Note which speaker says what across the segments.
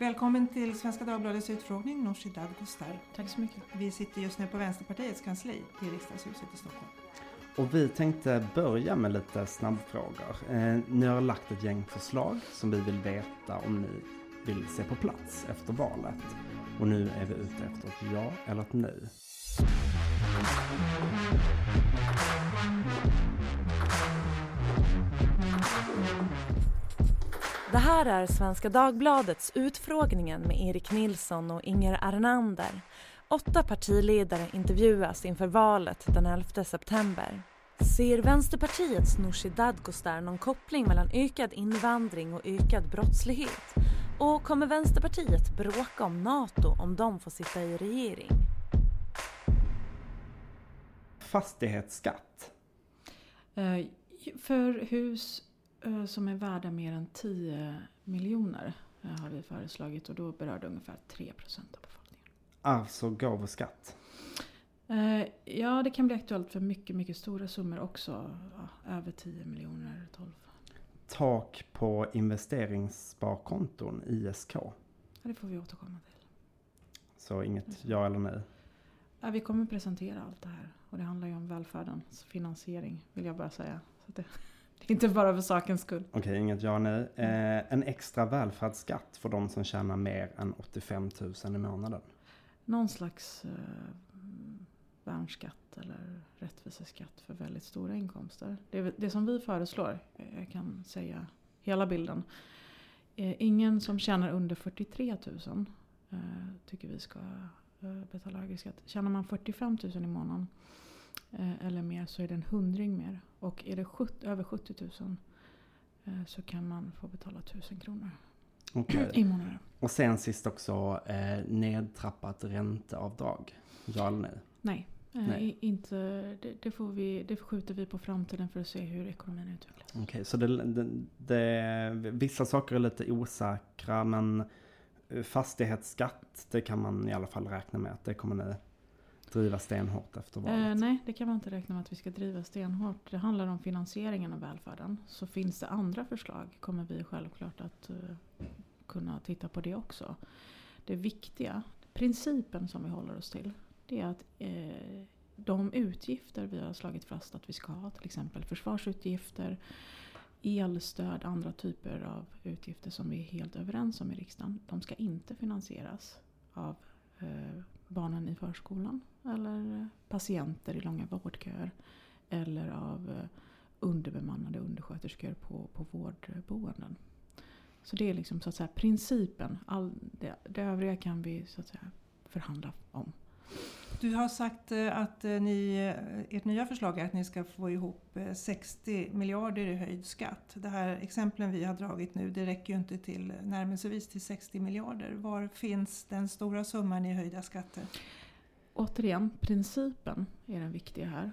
Speaker 1: Välkommen till Svenska Dagbladets utfrågning Nooshi Dadgostar.
Speaker 2: Tack så mycket.
Speaker 1: Vi sitter just nu på Vänsterpartiets kansli i Riksdagshuset i Stockholm.
Speaker 3: Och vi tänkte börja med lite snabbfrågor. Eh, ni har lagt ett gäng förslag som vi vill veta om ni vill se på plats efter valet. Och nu är vi ute efter ett ja eller ett nej.
Speaker 4: Det här är Svenska Dagbladets Utfrågningen med Erik Nilsson och Inger Arnander. Åtta partiledare intervjuas inför valet den 11 september. Ser Vänsterpartiets Nooshi Dadgostar någon koppling mellan ökad invandring och ökad brottslighet? Och kommer Vänsterpartiet bråka om NATO om de får sitta i regering?
Speaker 3: Fastighetsskatt.
Speaker 2: Eh, för hus som är värda mer än 10 miljoner eh, har vi föreslagit och då berör det ungefär 3 procent av befolkningen.
Speaker 3: Alltså gåvoskatt.
Speaker 2: Eh, ja, det kan bli aktuellt för mycket, mycket stora summor också. Ja, över 10 miljoner, 12.
Speaker 3: Tak på investeringssparkonton, ISK.
Speaker 2: Ja, det får vi återkomma till.
Speaker 3: Så inget ja eller nej.
Speaker 2: Ja, vi kommer presentera allt det här och det handlar ju om välfärdens finansiering vill jag bara säga. Så det, inte bara för sakens skull.
Speaker 3: Okej, inget ja nej. Eh, en extra välfärdsskatt för de som tjänar mer än 85 000 i månaden.
Speaker 2: Någon slags eh, värnskatt eller rättviseskatt för väldigt stora inkomster. Det, det som vi föreslår, jag kan säga hela bilden. Eh, ingen som tjänar under 43 000 eh, tycker vi ska eh, betala högre skatt. Tjänar man 45 000 i månaden eh, eller mer så är det en hundring mer. Och är det 70, över 70 000 eh, så kan man få betala 1000 kronor
Speaker 3: Okej.
Speaker 2: i månaden.
Speaker 3: Och sen sist också eh, nedtrappat ränteavdrag. Ja eller nej?
Speaker 2: Nej.
Speaker 3: Nej.
Speaker 2: Inte, det, det, får vi, det skjuter vi på framtiden för att se hur ekonomin utvecklas.
Speaker 3: Okej, så det, det, det, vissa saker är lite osäkra men fastighetsskatt det kan man i alla fall räkna med att det kommer ni driva stenhårt efter valet.
Speaker 2: Eh, nej, det kan man inte räkna med att vi ska driva stenhårt. Det handlar om finansieringen av välfärden. Så finns det andra förslag kommer vi självklart att uh, kunna titta på det också. Det viktiga, principen som vi håller oss till, det är att eh, de utgifter vi har slagit fast att vi ska ha, till exempel försvarsutgifter, elstöd, andra typer av utgifter som vi är helt överens om i riksdagen, de ska inte finansieras av Eh, barnen i förskolan eller eh, patienter i långa vårdköer eller av eh, underbemannade undersköterskor på, på vårdboenden. Så det är liksom så att säga principen. All, det, det övriga kan vi så att säga förhandla om.
Speaker 1: Du har sagt eh, att eh, ni, eh, ert nya förslag är att ni ska få ihop 60 miljarder i höjd skatt. Det här exemplen vi har dragit nu, det räcker ju inte till närmelsevis till 60 miljarder. Var finns den stora summan i höjda skatter?
Speaker 2: Återigen, principen är den viktiga här.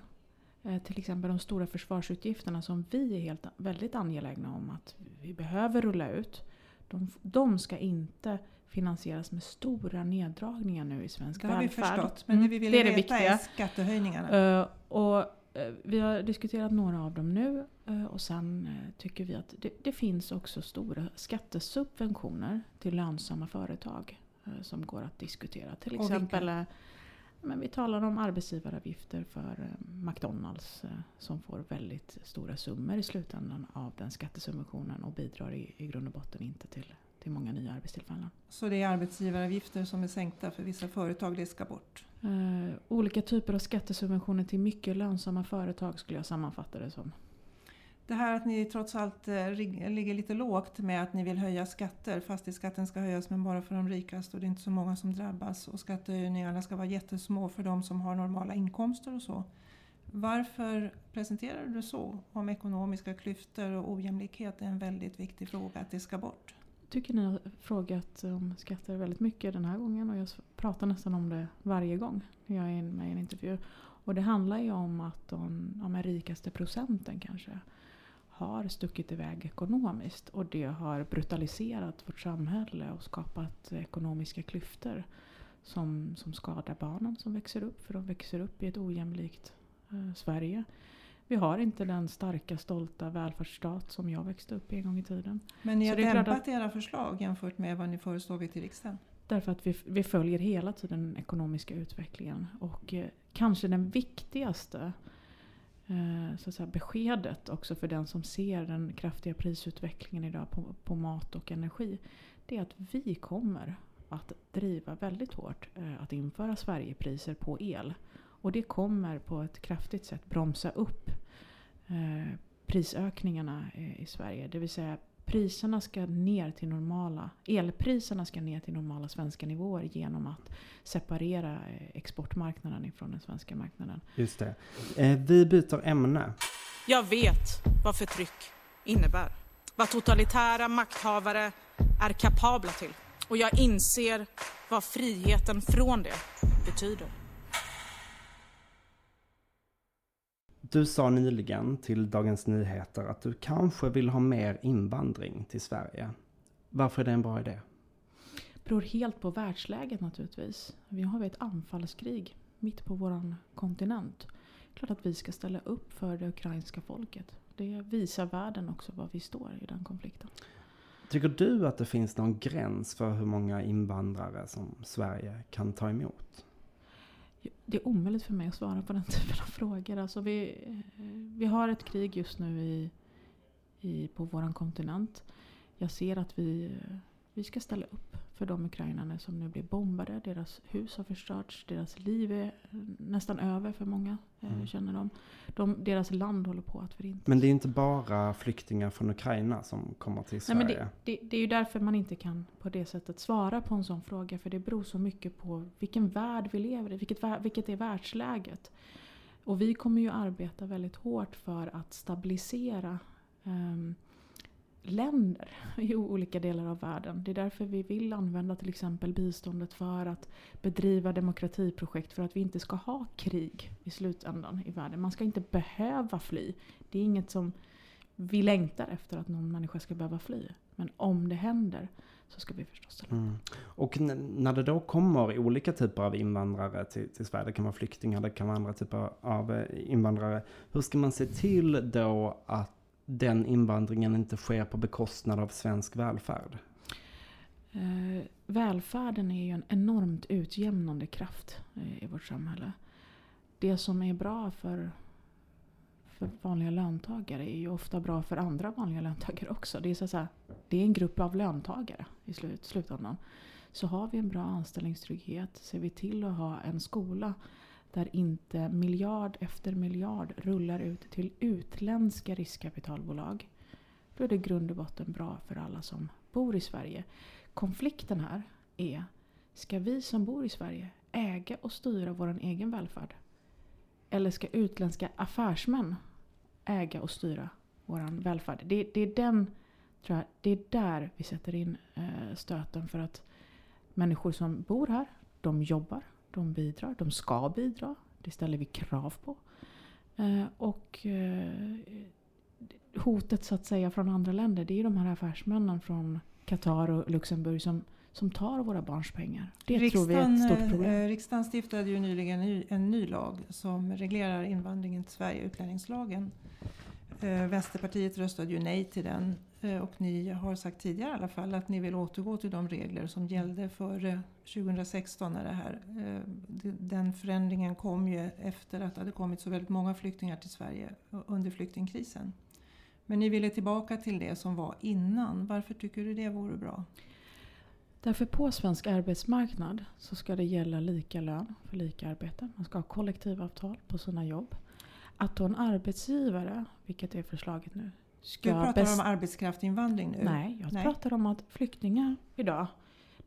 Speaker 2: Till exempel de stora försvarsutgifterna som vi är helt, väldigt angelägna om att vi behöver rulla ut. De, de ska inte finansieras med stora neddragningar nu i svensk
Speaker 1: Det har vi
Speaker 2: välfärd.
Speaker 1: förstått, men det vi
Speaker 2: Mm,
Speaker 1: vill
Speaker 2: det är
Speaker 1: veta är
Speaker 2: viktiga.
Speaker 1: skattehöjningarna.
Speaker 2: Eh, och, eh, vi har diskuterat några av dem nu eh, och sen tycker vi att det, det finns också stora skattesubventioner till lönsamma företag som går att diskutera. Till exempel men vi talar om arbetsgivaravgifter för McDonalds som får väldigt stora summor i slutändan av den skattesubventionen och bidrar i, i grund och botten inte till, till många nya arbetstillfällen.
Speaker 1: Så det är arbetsgivaravgifter som är sänkta för vissa företag, det ska bort.
Speaker 2: Eh, olika typer av skattesubventioner till mycket lönsamma företag skulle jag sammanfatta det som.
Speaker 1: Det här att ni trots allt eh, ligger lite lågt med att ni vill höja skatter. Fastighetsskatten ska höjas men bara för de rikaste och det är inte så många som drabbas. Och skattehöjningarna ska vara jättesmå för de som har normala inkomster och så. Varför presenterar du så? Om ekonomiska klyftor och ojämlikhet är en väldigt viktig fråga att det ska bort
Speaker 2: tycker ni har frågat om skatter väldigt mycket den här gången och jag pratar nästan om det varje gång när jag är med i en intervju. Och det handlar ju om att de ja, rikaste procenten kanske har stuckit iväg ekonomiskt och det har brutaliserat vårt samhälle och skapat ekonomiska klyftor som, som skadar barnen som växer upp för de växer upp i ett ojämlikt eh, Sverige. Vi har inte den starka, stolta välfärdsstat som jag växte upp i en gång i tiden.
Speaker 1: Men ni har dämpat
Speaker 2: att-
Speaker 1: era förslag jämför med vad ni föreslagit i riksdagen?
Speaker 2: Därför att vi, vi följer hela tiden den ekonomiska utvecklingen. Och eh, kanske den viktigaste eh, så att säga, beskedet också för den som ser den kraftiga prisutvecklingen idag på, på mat och energi. Det är att vi kommer att driva väldigt hårt eh, att införa Sverigepriser på el. Och det kommer på ett kraftigt sätt bromsa upp prisökningarna eh, i Sverige. Det vill säga priserna ska ner till normala, elpriserna ska ner till normala svenska nivåer genom att separera eh, exportmarknaden ifrån den svenska marknaden.
Speaker 3: Just det. Eh, vi byter ämne.
Speaker 5: Jag vet vad förtryck innebär. Vad totalitära makthavare är kapabla till. Och jag inser vad friheten från det betyder.
Speaker 3: Du sa nyligen till Dagens Nyheter att du kanske vill ha mer invandring till Sverige. Varför är det en bra idé?
Speaker 2: beror helt på världsläget naturligtvis. Vi har ett anfallskrig mitt på vår kontinent. Klart att vi ska ställa upp för det ukrainska folket. Det visar världen också var vi står i den konflikten.
Speaker 3: Tycker du att det finns någon gräns för hur många invandrare som Sverige kan ta emot?
Speaker 2: Det är omöjligt för mig att svara på den typen av frågor. Alltså vi, eh, vi har ett krig just nu i, i, på vår kontinent. Jag ser att vi, eh, vi ska ställa upp för de ukrainare som nu blir bombade. Deras hus har förstörts, deras liv är nästan över för många, eh,
Speaker 3: Mm.
Speaker 2: känner de. de. Deras land håller på att förintas.
Speaker 3: Men det är inte bara flyktingar från Ukraina som kommer till
Speaker 2: Nej,
Speaker 3: Sverige.
Speaker 2: men det, det, det är ju därför man inte kan på det sättet svara på en sån fråga. För det beror så mycket på vilken värld vi lever i. Vilket, vilket är världsläget. Och vi kommer ju arbeta väldigt hårt för att stabilisera ehm, länder i olika delar av världen. Det är därför vi vill använda till exempel biståndet för att bedriva demokratiprojekt. För att vi inte ska ha krig i slutändan i världen. Man ska inte behöva fly. Det är inget som vi längtar efter att någon människa ska behöva fly. Men om det händer så ska vi förstås ställa upp.
Speaker 3: Mm. Och när det då kommer olika typer av invandrare till, till Sverige, det kan vara flyktingar, det kan vara andra typer av eh, invandrare. Hur ska man se till då att den invandringen inte sker på bekostnad av svensk välfärd?
Speaker 2: Eh, välfärden är ju en enormt utjämnande kraft eh, i vårt samhälle. Det som är bra för, för vanliga löntagare är ju ofta bra för andra vanliga löntagare också. Det är, så att säga, det är en grupp av löntagare i slut, slutändan. Så har vi en bra anställningstrygghet, ser vi till att ha en skola där inte miljard efter miljard rullar ut till utländska riskkapitalbolag. Då är det i grund och botten bra för alla som bor i Sverige. Konflikten här är, ska vi som bor i Sverige äga och styra vår egen välfärd? Eller ska utländska affärsmän äga och styra vår välfärd? Det, det är den, tror jag, det är där vi sätter in eh, stöten för att människor som bor här, de jobbar, de bidrar, de ska bidra. Det ställer vi krav på. Eh, och eh, hotet så att säga från andra länder, det är ju de här affärsmännen från Qatar och Luxemburg som, som tar våra barns pengar. Det tror vi är ett stort problem.
Speaker 1: eh, riksdagen stiftade ju nyligen ny, en ny lag som reglerar invandringen till Sverige, utlänningslagen. Eh, Vänsterpartiet röstade ju nej till den eh, och ni har sagt tidigare i alla fall att ni vill återgå till de regler som gällde före eh, 2016 när det här, eh, den förändringen kom ju efter att det hade kommit så väldigt många flyktingar till Sverige under flyktingkrisen. Men ni ville tillbaka till det som var innan. Varför tycker du det vore bra?
Speaker 2: Därför på svensk arbetsmarknad så ska det gälla lika lön för lika arbete. Man ska ha kollektivavtal på sina jobb. Att då en arbetsgivare, vilket är förslaget nu, ska
Speaker 1: Du pratar om arbetskraftsinvandring nu.
Speaker 2: Nej, jag
Speaker 1: Nej.
Speaker 2: pratar om att flyktingar idag,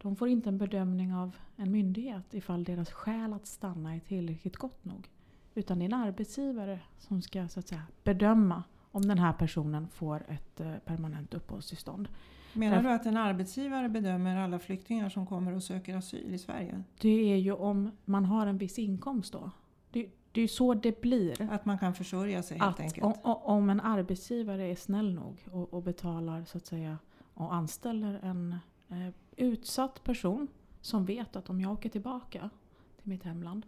Speaker 2: de får inte en bedömning av en myndighet ifall deras skäl att stanna är tillräckligt gott nog. Utan det är en arbetsgivare som ska så att säga, bedöma om den här personen får ett eh, permanent uppehållstillstånd.
Speaker 1: Menar
Speaker 2: Därför-
Speaker 1: du att en arbetsgivare bedömer alla flyktingar som kommer och söker asyl i Sverige?
Speaker 2: Det är ju om man har en viss inkomst då. Det, är ju så det blir.
Speaker 1: Att man kan försörja sig helt
Speaker 2: Att
Speaker 1: enkelt?
Speaker 2: om, om en arbetsgivare är snäll nog och, och betalar så att säga och anställer en eh, utsatt person som vet att om jag åker tillbaka till mitt hemland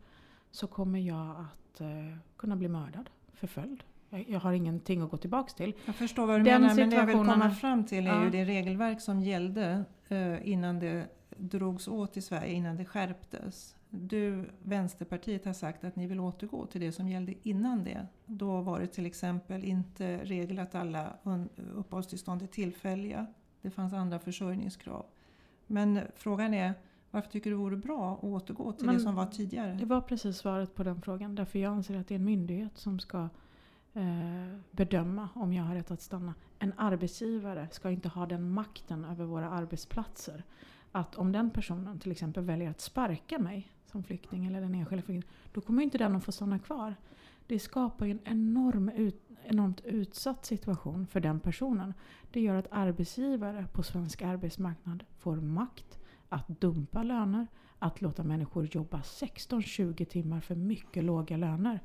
Speaker 2: så kommer jag att eh, kunna bli mördad, förföljd, Jag, jag har ingenting att gå tillbaks till.
Speaker 1: Jag förstår vad du
Speaker 2: Den
Speaker 1: menar, men det jag vill komma fram till är
Speaker 2: Ja.
Speaker 1: ju det regelverk som gällde eh, innan det drogs åt i Sverige, innan det skärptes. Du, Vänsterpartiet, har sagt att ni vill återgå till det som gällde innan det. Då var det till exempel inte regel att alla uppehållstillstånd är tillfälliga. Det fanns andra försörjningskrav. Men frågan är, varför tycker du det vore bra att återgå till
Speaker 2: Men
Speaker 1: det som var tidigare?
Speaker 2: Det var precis svaret på den frågan. Därför jag anser att det är en myndighet som ska eh, bedöma om jag har rätt att stanna. En arbetsgivare ska inte ha den makten över våra arbetsplatser. Att om den personen till exempel väljer att sparka mig som flykting eller den enskilda flyktingen, då kommer inte den att få stanna kvar. Det skapar en enorm ut, enormt utsatt situation för den personen. Det gör att arbetsgivare på svensk arbetsmarknad får makt att dumpa löner, att låta människor jobba 16-20 timmar för mycket låga löner.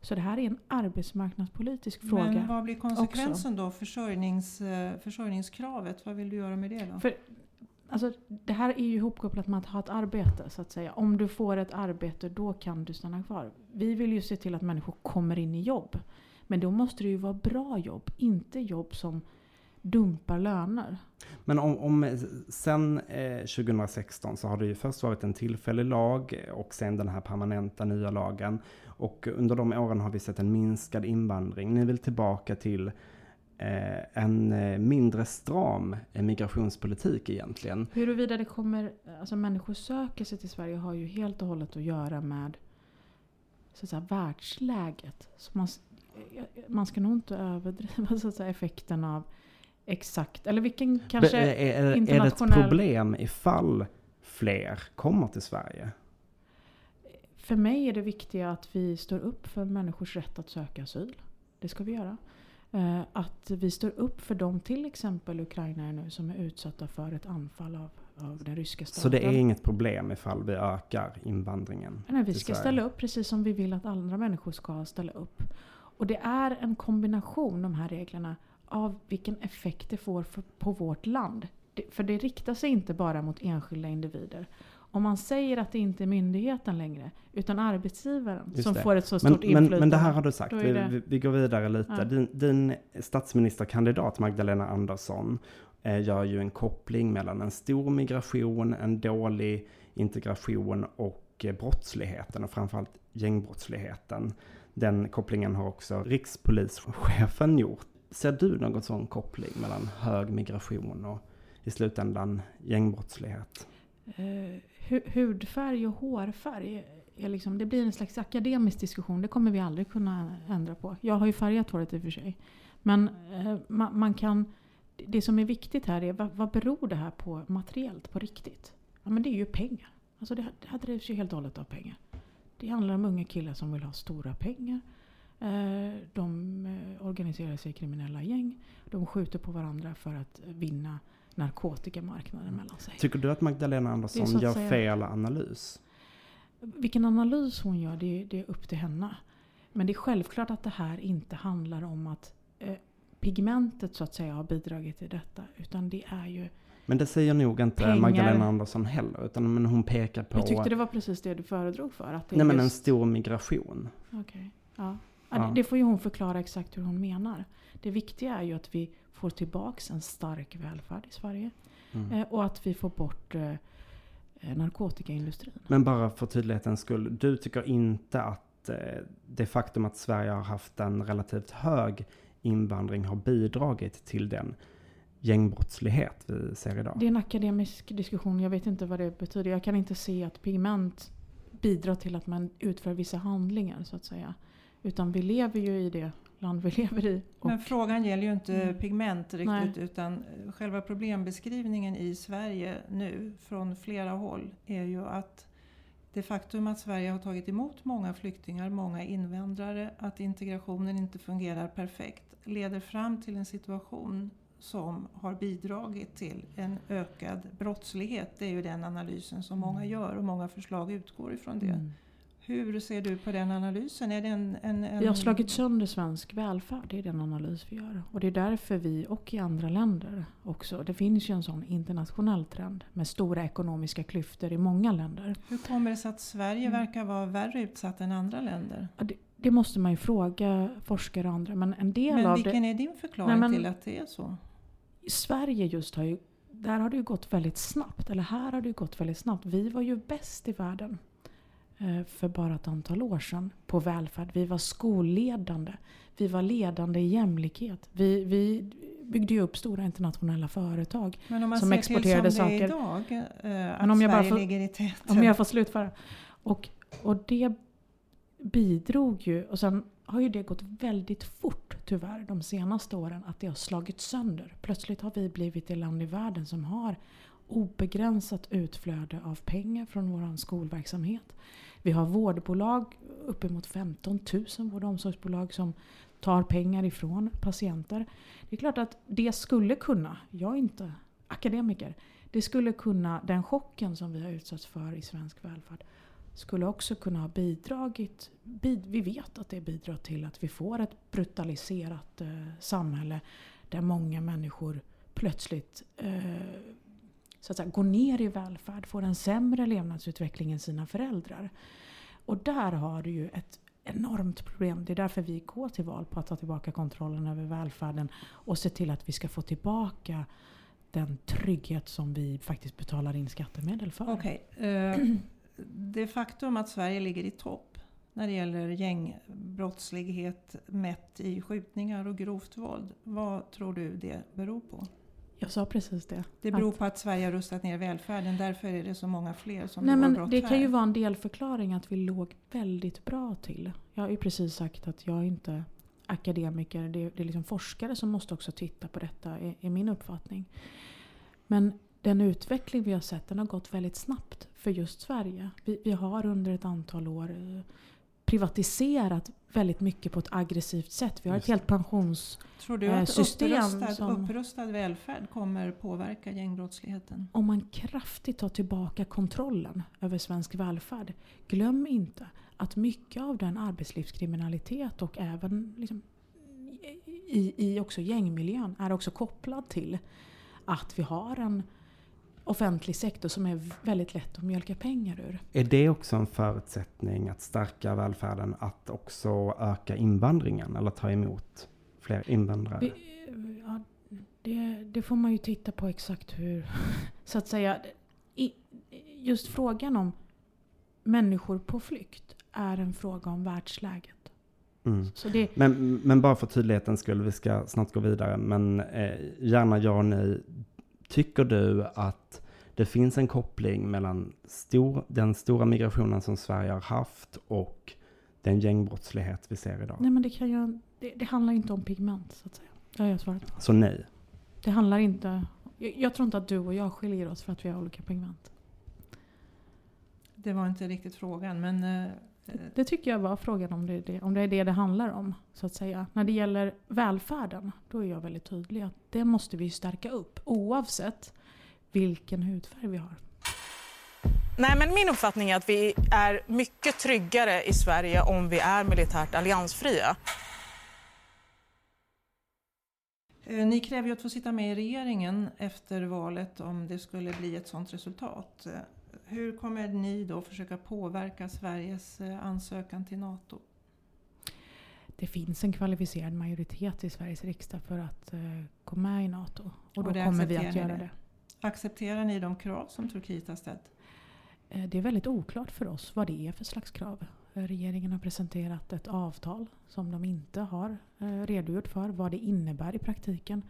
Speaker 2: Så det här är en arbetsmarknadspolitisk fråga.
Speaker 1: Men vad blir konsekvensen då? Försörjnings, eh, försörjningskravet, vad vill du göra med det då?
Speaker 2: För, alltså, det här är ju ihopkopplat med att ha ett arbete så att säga. Om du får ett arbete då kan du stanna kvar. Vi vill ju se till att människor kommer in i jobb. Men då måste det ju vara bra jobb, inte jobb som dumpar löner.
Speaker 3: Men om, om sen eh, 2016 så har det ju först varit en tillfällig lag och sen den här permanenta nya lagen. Och under de åren har vi sett en minskad invandring. Ni vill tillbaka till en eh, mindre stram eh, migrationspolitik egentligen.
Speaker 2: Huruvida det kommer, alltså människor söker sig till Sverige har ju helt och hållet att göra med så att säga, världsläget. Så man, man ska nog inte överdriva så att säga, effekten av exakt, eller vilken kanske
Speaker 3: Be- är, är, är det ett
Speaker 2: internationell-
Speaker 3: problem ifall fler kommer till Sverige?
Speaker 2: För mig är det viktiga att vi står upp för människors rätt att söka asyl. Det ska vi göra. Eh, Att vi står upp för de till exempel ukrainare nu som är utsatta för ett anfall av, av den ryska staten.
Speaker 3: Så det är inget problem ifall vi ökar invandringen?
Speaker 2: Nej, vi ska ställa upp precis som vi vill att andra människor ska ställa upp. Och det är en kombination, de här reglerna, av vilken effekt det får för, på vårt land. Det, för det riktar sig inte bara mot enskilda individer. Om man säger att det inte är myndigheten längre, utan arbetsgivaren
Speaker 3: Just
Speaker 2: som
Speaker 3: det.
Speaker 2: får ett så
Speaker 3: Men,
Speaker 2: stort
Speaker 3: men,
Speaker 2: inflytande.
Speaker 3: men det här har du sagt, vi,
Speaker 2: det-
Speaker 3: vi, vi går vidare lite.
Speaker 2: Ja.
Speaker 3: Din, din statsministerkandidat Magdalena Andersson eh, gör ju en koppling mellan en stor migration, en dålig integration och eh, brottsligheten och framförallt gängbrottsligheten. Den kopplingen har också rikspolischefen gjort. Ser du någon sån koppling mellan hög migration och i slutändan gängbrottslighet?
Speaker 2: Hudfärg och hårfärg, är liksom, det blir en slags akademisk diskussion. Det kommer vi aldrig kunna ändra på. Jag har ju färgat håret i och för sig. Men eh, man, man kan, det som är viktigt här är vad, vad beror det här på materiellt, på riktigt? Ja, men det är ju pengar. Alltså det, här- det här drivs ju helt och hållet av pengar. Det handlar om unga killar som vill ha stora pengar. Eh, de eh, organiserar sig i kriminella gäng. De skjuter på varandra för att vinna narkotikamarknaden mellan sig.
Speaker 3: Tycker du att Magdalena
Speaker 2: är
Speaker 3: Andersson gör
Speaker 2: säga-
Speaker 3: fel analys?
Speaker 2: Vilken analys hon gör, det, det är upp till henne. Men det är självklart att det här inte handlar om att eh, pigmentet så att säga har bidragit till detta. Utan det är ju...
Speaker 3: Men det säger nog inte
Speaker 2: Pengar.
Speaker 3: Magdalena Andersson heller, utan men hon pekar på
Speaker 2: Jag tyckte det var precis det du föredrog för. Att det
Speaker 3: nej,
Speaker 2: är
Speaker 3: men en
Speaker 2: just,
Speaker 3: stor migration.
Speaker 2: Okej, ja. Ja,
Speaker 3: Ja.
Speaker 2: det- får ju hon förklara exakt hur hon menar. Det viktiga är ju att vi får tillbaks en stark välfärd i Sverige.
Speaker 3: Mm.
Speaker 2: Eh, och att vi får bort eh, eh, narkotikaindustrin.
Speaker 3: Men bara för tydlighetens skull, du tycker inte att eh, det faktum att Sverige har haft en relativt hög invandring har bidragit till den gängbrottslighet vi ser idag?
Speaker 2: Det är en akademisk diskussion, jag vet inte vad det betyder. Jag kan inte se att pigment bidrar till att man utför vissa handlingar så att säga. Utan vi lever ju i det land vi lever i.
Speaker 1: Men frågan gäller ju inte
Speaker 2: Mm.
Speaker 1: pigment riktigt
Speaker 2: Nej.
Speaker 1: utan eh, själva problembeskrivningen i Sverige nu från flera håll är ju att det faktum att Sverige har tagit emot många flyktingar, många invandrare, att integrationen inte fungerar perfekt leder fram till en situation som har bidragit till en ökad brottslighet. Det är ju den analysen som många
Speaker 2: Mm.
Speaker 1: gör och många förslag utgår ifrån det.
Speaker 2: Mm.
Speaker 1: Hur ser du på den analysen? Är det en, en, en...
Speaker 2: Vi har slagit sönder svensk välfärd, det är den analys vi gör. Och det är därför vi, och i andra länder också, det finns ju en sån internationell trend med stora ekonomiska klyftor i många länder.
Speaker 1: Hur kommer det sig att Sverige
Speaker 2: Mm.
Speaker 1: verkar vara värre utsatt än andra länder?
Speaker 2: Ja, Det, det måste man ju fråga forskare och andra. Men en del
Speaker 1: Men
Speaker 2: av
Speaker 1: vilken
Speaker 2: det...
Speaker 1: är din förklaring
Speaker 2: Nej, men-
Speaker 1: till att det är så?
Speaker 2: I Sverige just har ju, där har det ju gått väldigt snabbt. Eller här har det ju gått väldigt snabbt. Vi var ju bäst i världen för bara ett antal år sedan på välfärd. Vi var skolledande. Vi var ledande i jämlikhet. Vi, vi byggde ju upp stora internationella företag.
Speaker 1: Men om man
Speaker 2: Som
Speaker 1: ser
Speaker 2: exporterade
Speaker 1: till som det är
Speaker 2: saker.
Speaker 1: idag, eh, att
Speaker 2: Men om jag bara får-
Speaker 1: ligger i täten.
Speaker 2: Om jag får slutföra. Och, och det bidrog ju, och sen har ju det gått väldigt fort tyvärr de senaste åren, att det har slagit sönder. Plötsligt har vi blivit det land i världen som har obegränsat utflöde av pengar från vår skolverksamhet. Vi har vårdbolag, uppemot 15 000 vård och omsorgsbolag som tar pengar ifrån patienter. Det är klart att det skulle kunna, jag är inte akademiker, det skulle kunna, den chocken som vi har utsatts för i svensk välfärd, skulle också kunna ha bidragit, bid, vi vet att det bidrar till att vi får ett brutaliserat eh, samhälle där många människor plötsligt eh, så att säga, går ner i välfärd, får en sämre levnadsutveckling än sina föräldrar. Och där har du ju ett enormt problem. Det är därför vi går till val på att ta tillbaka kontrollen över välfärden och se till att vi ska få tillbaka den trygghet som vi faktiskt betalar in skattemedel för.
Speaker 1: Okej. eh, det faktum att Sverige ligger i topp när det gäller gängbrottslighet mätt i skjutningar och grovt våld. Vad tror du det beror på?
Speaker 2: Jag sa precis det.
Speaker 1: Det beror
Speaker 2: Att-
Speaker 1: på att Sverige har rustat ner välfärden. Därför är det så många fler som
Speaker 2: Nej, men
Speaker 1: brott
Speaker 2: det kan ju
Speaker 1: här.
Speaker 2: vara en delförklaring att vi låg väldigt bra till. Jag har ju precis sagt att jag är inte akademiker. Det är, det är liksom forskare som måste också titta på detta, är, är min uppfattning. Men den utveckling vi har sett den har gått väldigt snabbt för just Sverige. Vi, vi har under ett antal år eh, privatiserat väldigt mycket på ett aggressivt sätt. Vi har ett helt pensions...
Speaker 1: Tror du
Speaker 2: eh,
Speaker 1: att
Speaker 2: system
Speaker 1: upprustad,
Speaker 2: som-
Speaker 1: upprustad välfärd kommer påverka gängbrottsligheten?
Speaker 2: Om man kraftigt tar tillbaka kontrollen över svensk välfärd. Glöm inte att mycket av den arbetslivskriminalitet och även liksom i, i också gängmiljön är också kopplad till att vi har en offentlig sektor som är väldigt lätt att mjölka pengar ur.
Speaker 3: Är det också en förutsättning att stärka välfärden att också öka invandringen eller ta emot fler invandrare?
Speaker 2: Vi, ja, det, det får man ju titta på exakt hur... Så att säga, i, just frågan om människor på flykt är en fråga om världsläget.
Speaker 3: Mm.
Speaker 2: Det,
Speaker 3: Men, men bara för tydlighetens skull, vi ska snart gå vidare, men eh, gärna ja och nej. Tycker du att det finns en koppling mellan stor, den stora migrationen som Sverige har haft och den gängbrottslighet vi ser idag?
Speaker 2: nej men det, kan ju, det, det handlar inte om pigment så att säga. Det har jag svarat på.
Speaker 3: Så nej.
Speaker 2: Det handlar inte... Jag, jag tror inte att du och jag skiljer oss för att vi har olika pigment.
Speaker 1: Det var inte riktigt frågan, men eh,
Speaker 2: Det tycker jag var frågan om det, är det, om det är det det handlar om. så att säga. När det gäller välfärden, då är jag väldigt tydlig att det måste vi stärka upp oavsett vilken hudfärg vi har.
Speaker 5: Nej, men min uppfattning är att vi är mycket tryggare i Sverige om vi är militärt alliansfria.
Speaker 1: Eh, Ni kräver ju att få sitta med i regeringen efter valet om det skulle bli ett sådant resultat. Hur kommer ni då försöka påverka Sveriges eh, ansökan till NATO?
Speaker 2: Det finns en kvalificerad majoritet i Sveriges riksdag för att eh, gå med i NATO. Och
Speaker 1: Och
Speaker 2: då kommer vi att göra
Speaker 1: det?
Speaker 2: det.
Speaker 1: Accepterar ni de krav som Turkiet har ställt?
Speaker 2: Eh, Det är väldigt oklart för oss vad det är för slags krav. Regeringen har presenterat ett avtal som de inte har redogjort för vad det innebär i praktiken.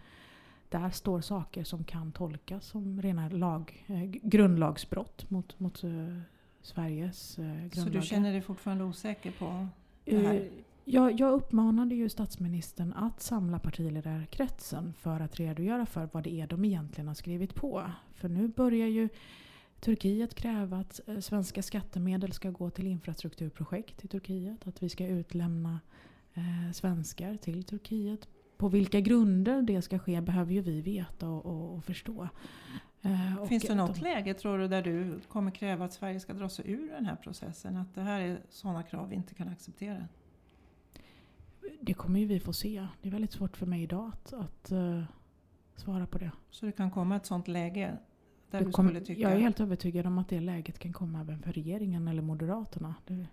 Speaker 2: Där står saker som kan tolkas som rena lag, eh, grundlagsbrott mot, mot eh, Sveriges eh, grundlagar.
Speaker 1: Så du känner dig fortfarande osäker på det här?
Speaker 2: Eh, Jag, jag uppmanade ju statsministern att samla partiledarkretsen för att redogöra för vad det är de egentligen har skrivit på. För nu börjar ju Turkiet kräva att eh, svenska skattemedel ska gå till infrastrukturprojekt i Turkiet. Att vi ska utlämna eh, svenskar till Turkiet. På vilka grunder det ska ske behöver ju vi veta och, och, och förstå. Eh, och
Speaker 1: Finns det
Speaker 2: att
Speaker 1: något
Speaker 2: de-
Speaker 1: läge tror du där du kommer kräva att Sverige ska dra sig ur den här processen? Att det här är sådana krav vi inte kan acceptera?
Speaker 2: Det kommer ju vi få se. Det är väldigt svårt för mig idag att, att eh, svara på det.
Speaker 1: Så det kan komma ett sådant läge där
Speaker 2: Det
Speaker 1: du
Speaker 2: kom-
Speaker 1: skulle tycka...
Speaker 2: Jag är helt övertygad om att det läget kan komma även för regeringen eller Moderaterna. Det,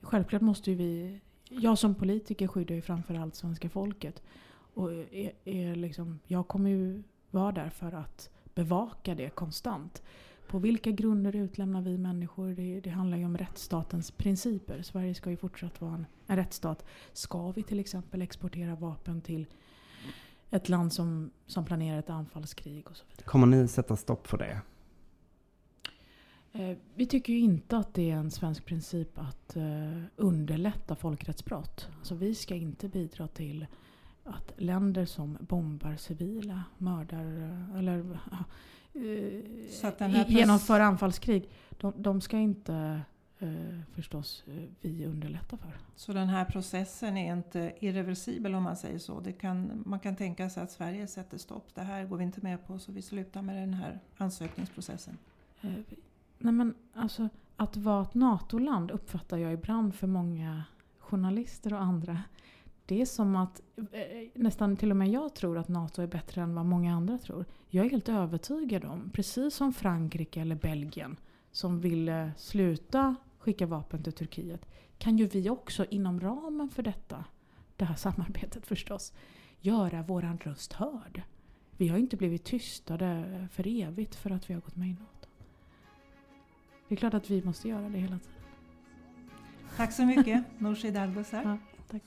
Speaker 2: självklart måste ju vi jag som politiker skyddar ju framförallt svenska folket. Och är, är liksom, jag kommer ju vara där för att bevaka det konstant. På vilka grunder utlämnar vi människor? Det, det, handlar ju om rättsstatens principer. Sverige ska ju fortsatt vara en, en rättsstat. Ska vi till exempel exportera vapen till ett land som, som planerar ett anfallskrig och så vidare.
Speaker 3: Kommer ni sätta stopp för det?
Speaker 2: Eh, vi tycker ju inte att det är en svensk princip att uh, underlätta folkrättsbrott. Alltså vi ska inte bidra till att länder som bombar civila, mördar uh, eller uh, genomför anfallskrig, de, de ska inte eh, förstås eh, vi underlätta för.
Speaker 1: Så den här processen är inte irreversibel om man säger så? Det kan, man kan tänka sig att Sverige sätter stopp. Det här går vi inte med på så vi slutar med den här ansökningsprocessen.
Speaker 2: Nej men alltså, att vara ett NATO-land uppfattar jag ibland för många journalister och andra. Det är som att eh, nästan till och med jag tror att NATO är bättre än vad många andra tror. Jag är helt övertygad om, precis som Frankrike eller Belgien som ville sluta skicka vapen till Turkiet kan ju vi också inom ramen för detta, det här samarbetet förstås, göra våran röst hörd. Vi har inte blivit tystade för evigt för att vi har gått med i NATO. Det är klart att vi måste göra det hela tiden.
Speaker 1: Tack så mycket, Nooshi Dadgostar.
Speaker 2: Ja, tack.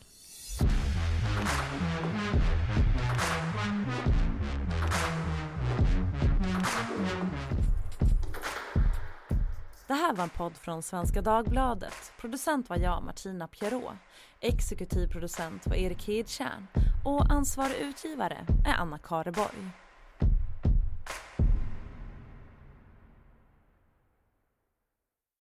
Speaker 4: Det här var en podd från Svenska Dagbladet. Producent var jag, Martina Pierrot. Exekutiv producent var Erik Hedtjärn och ansvarig utgivare är Anna Kareborg.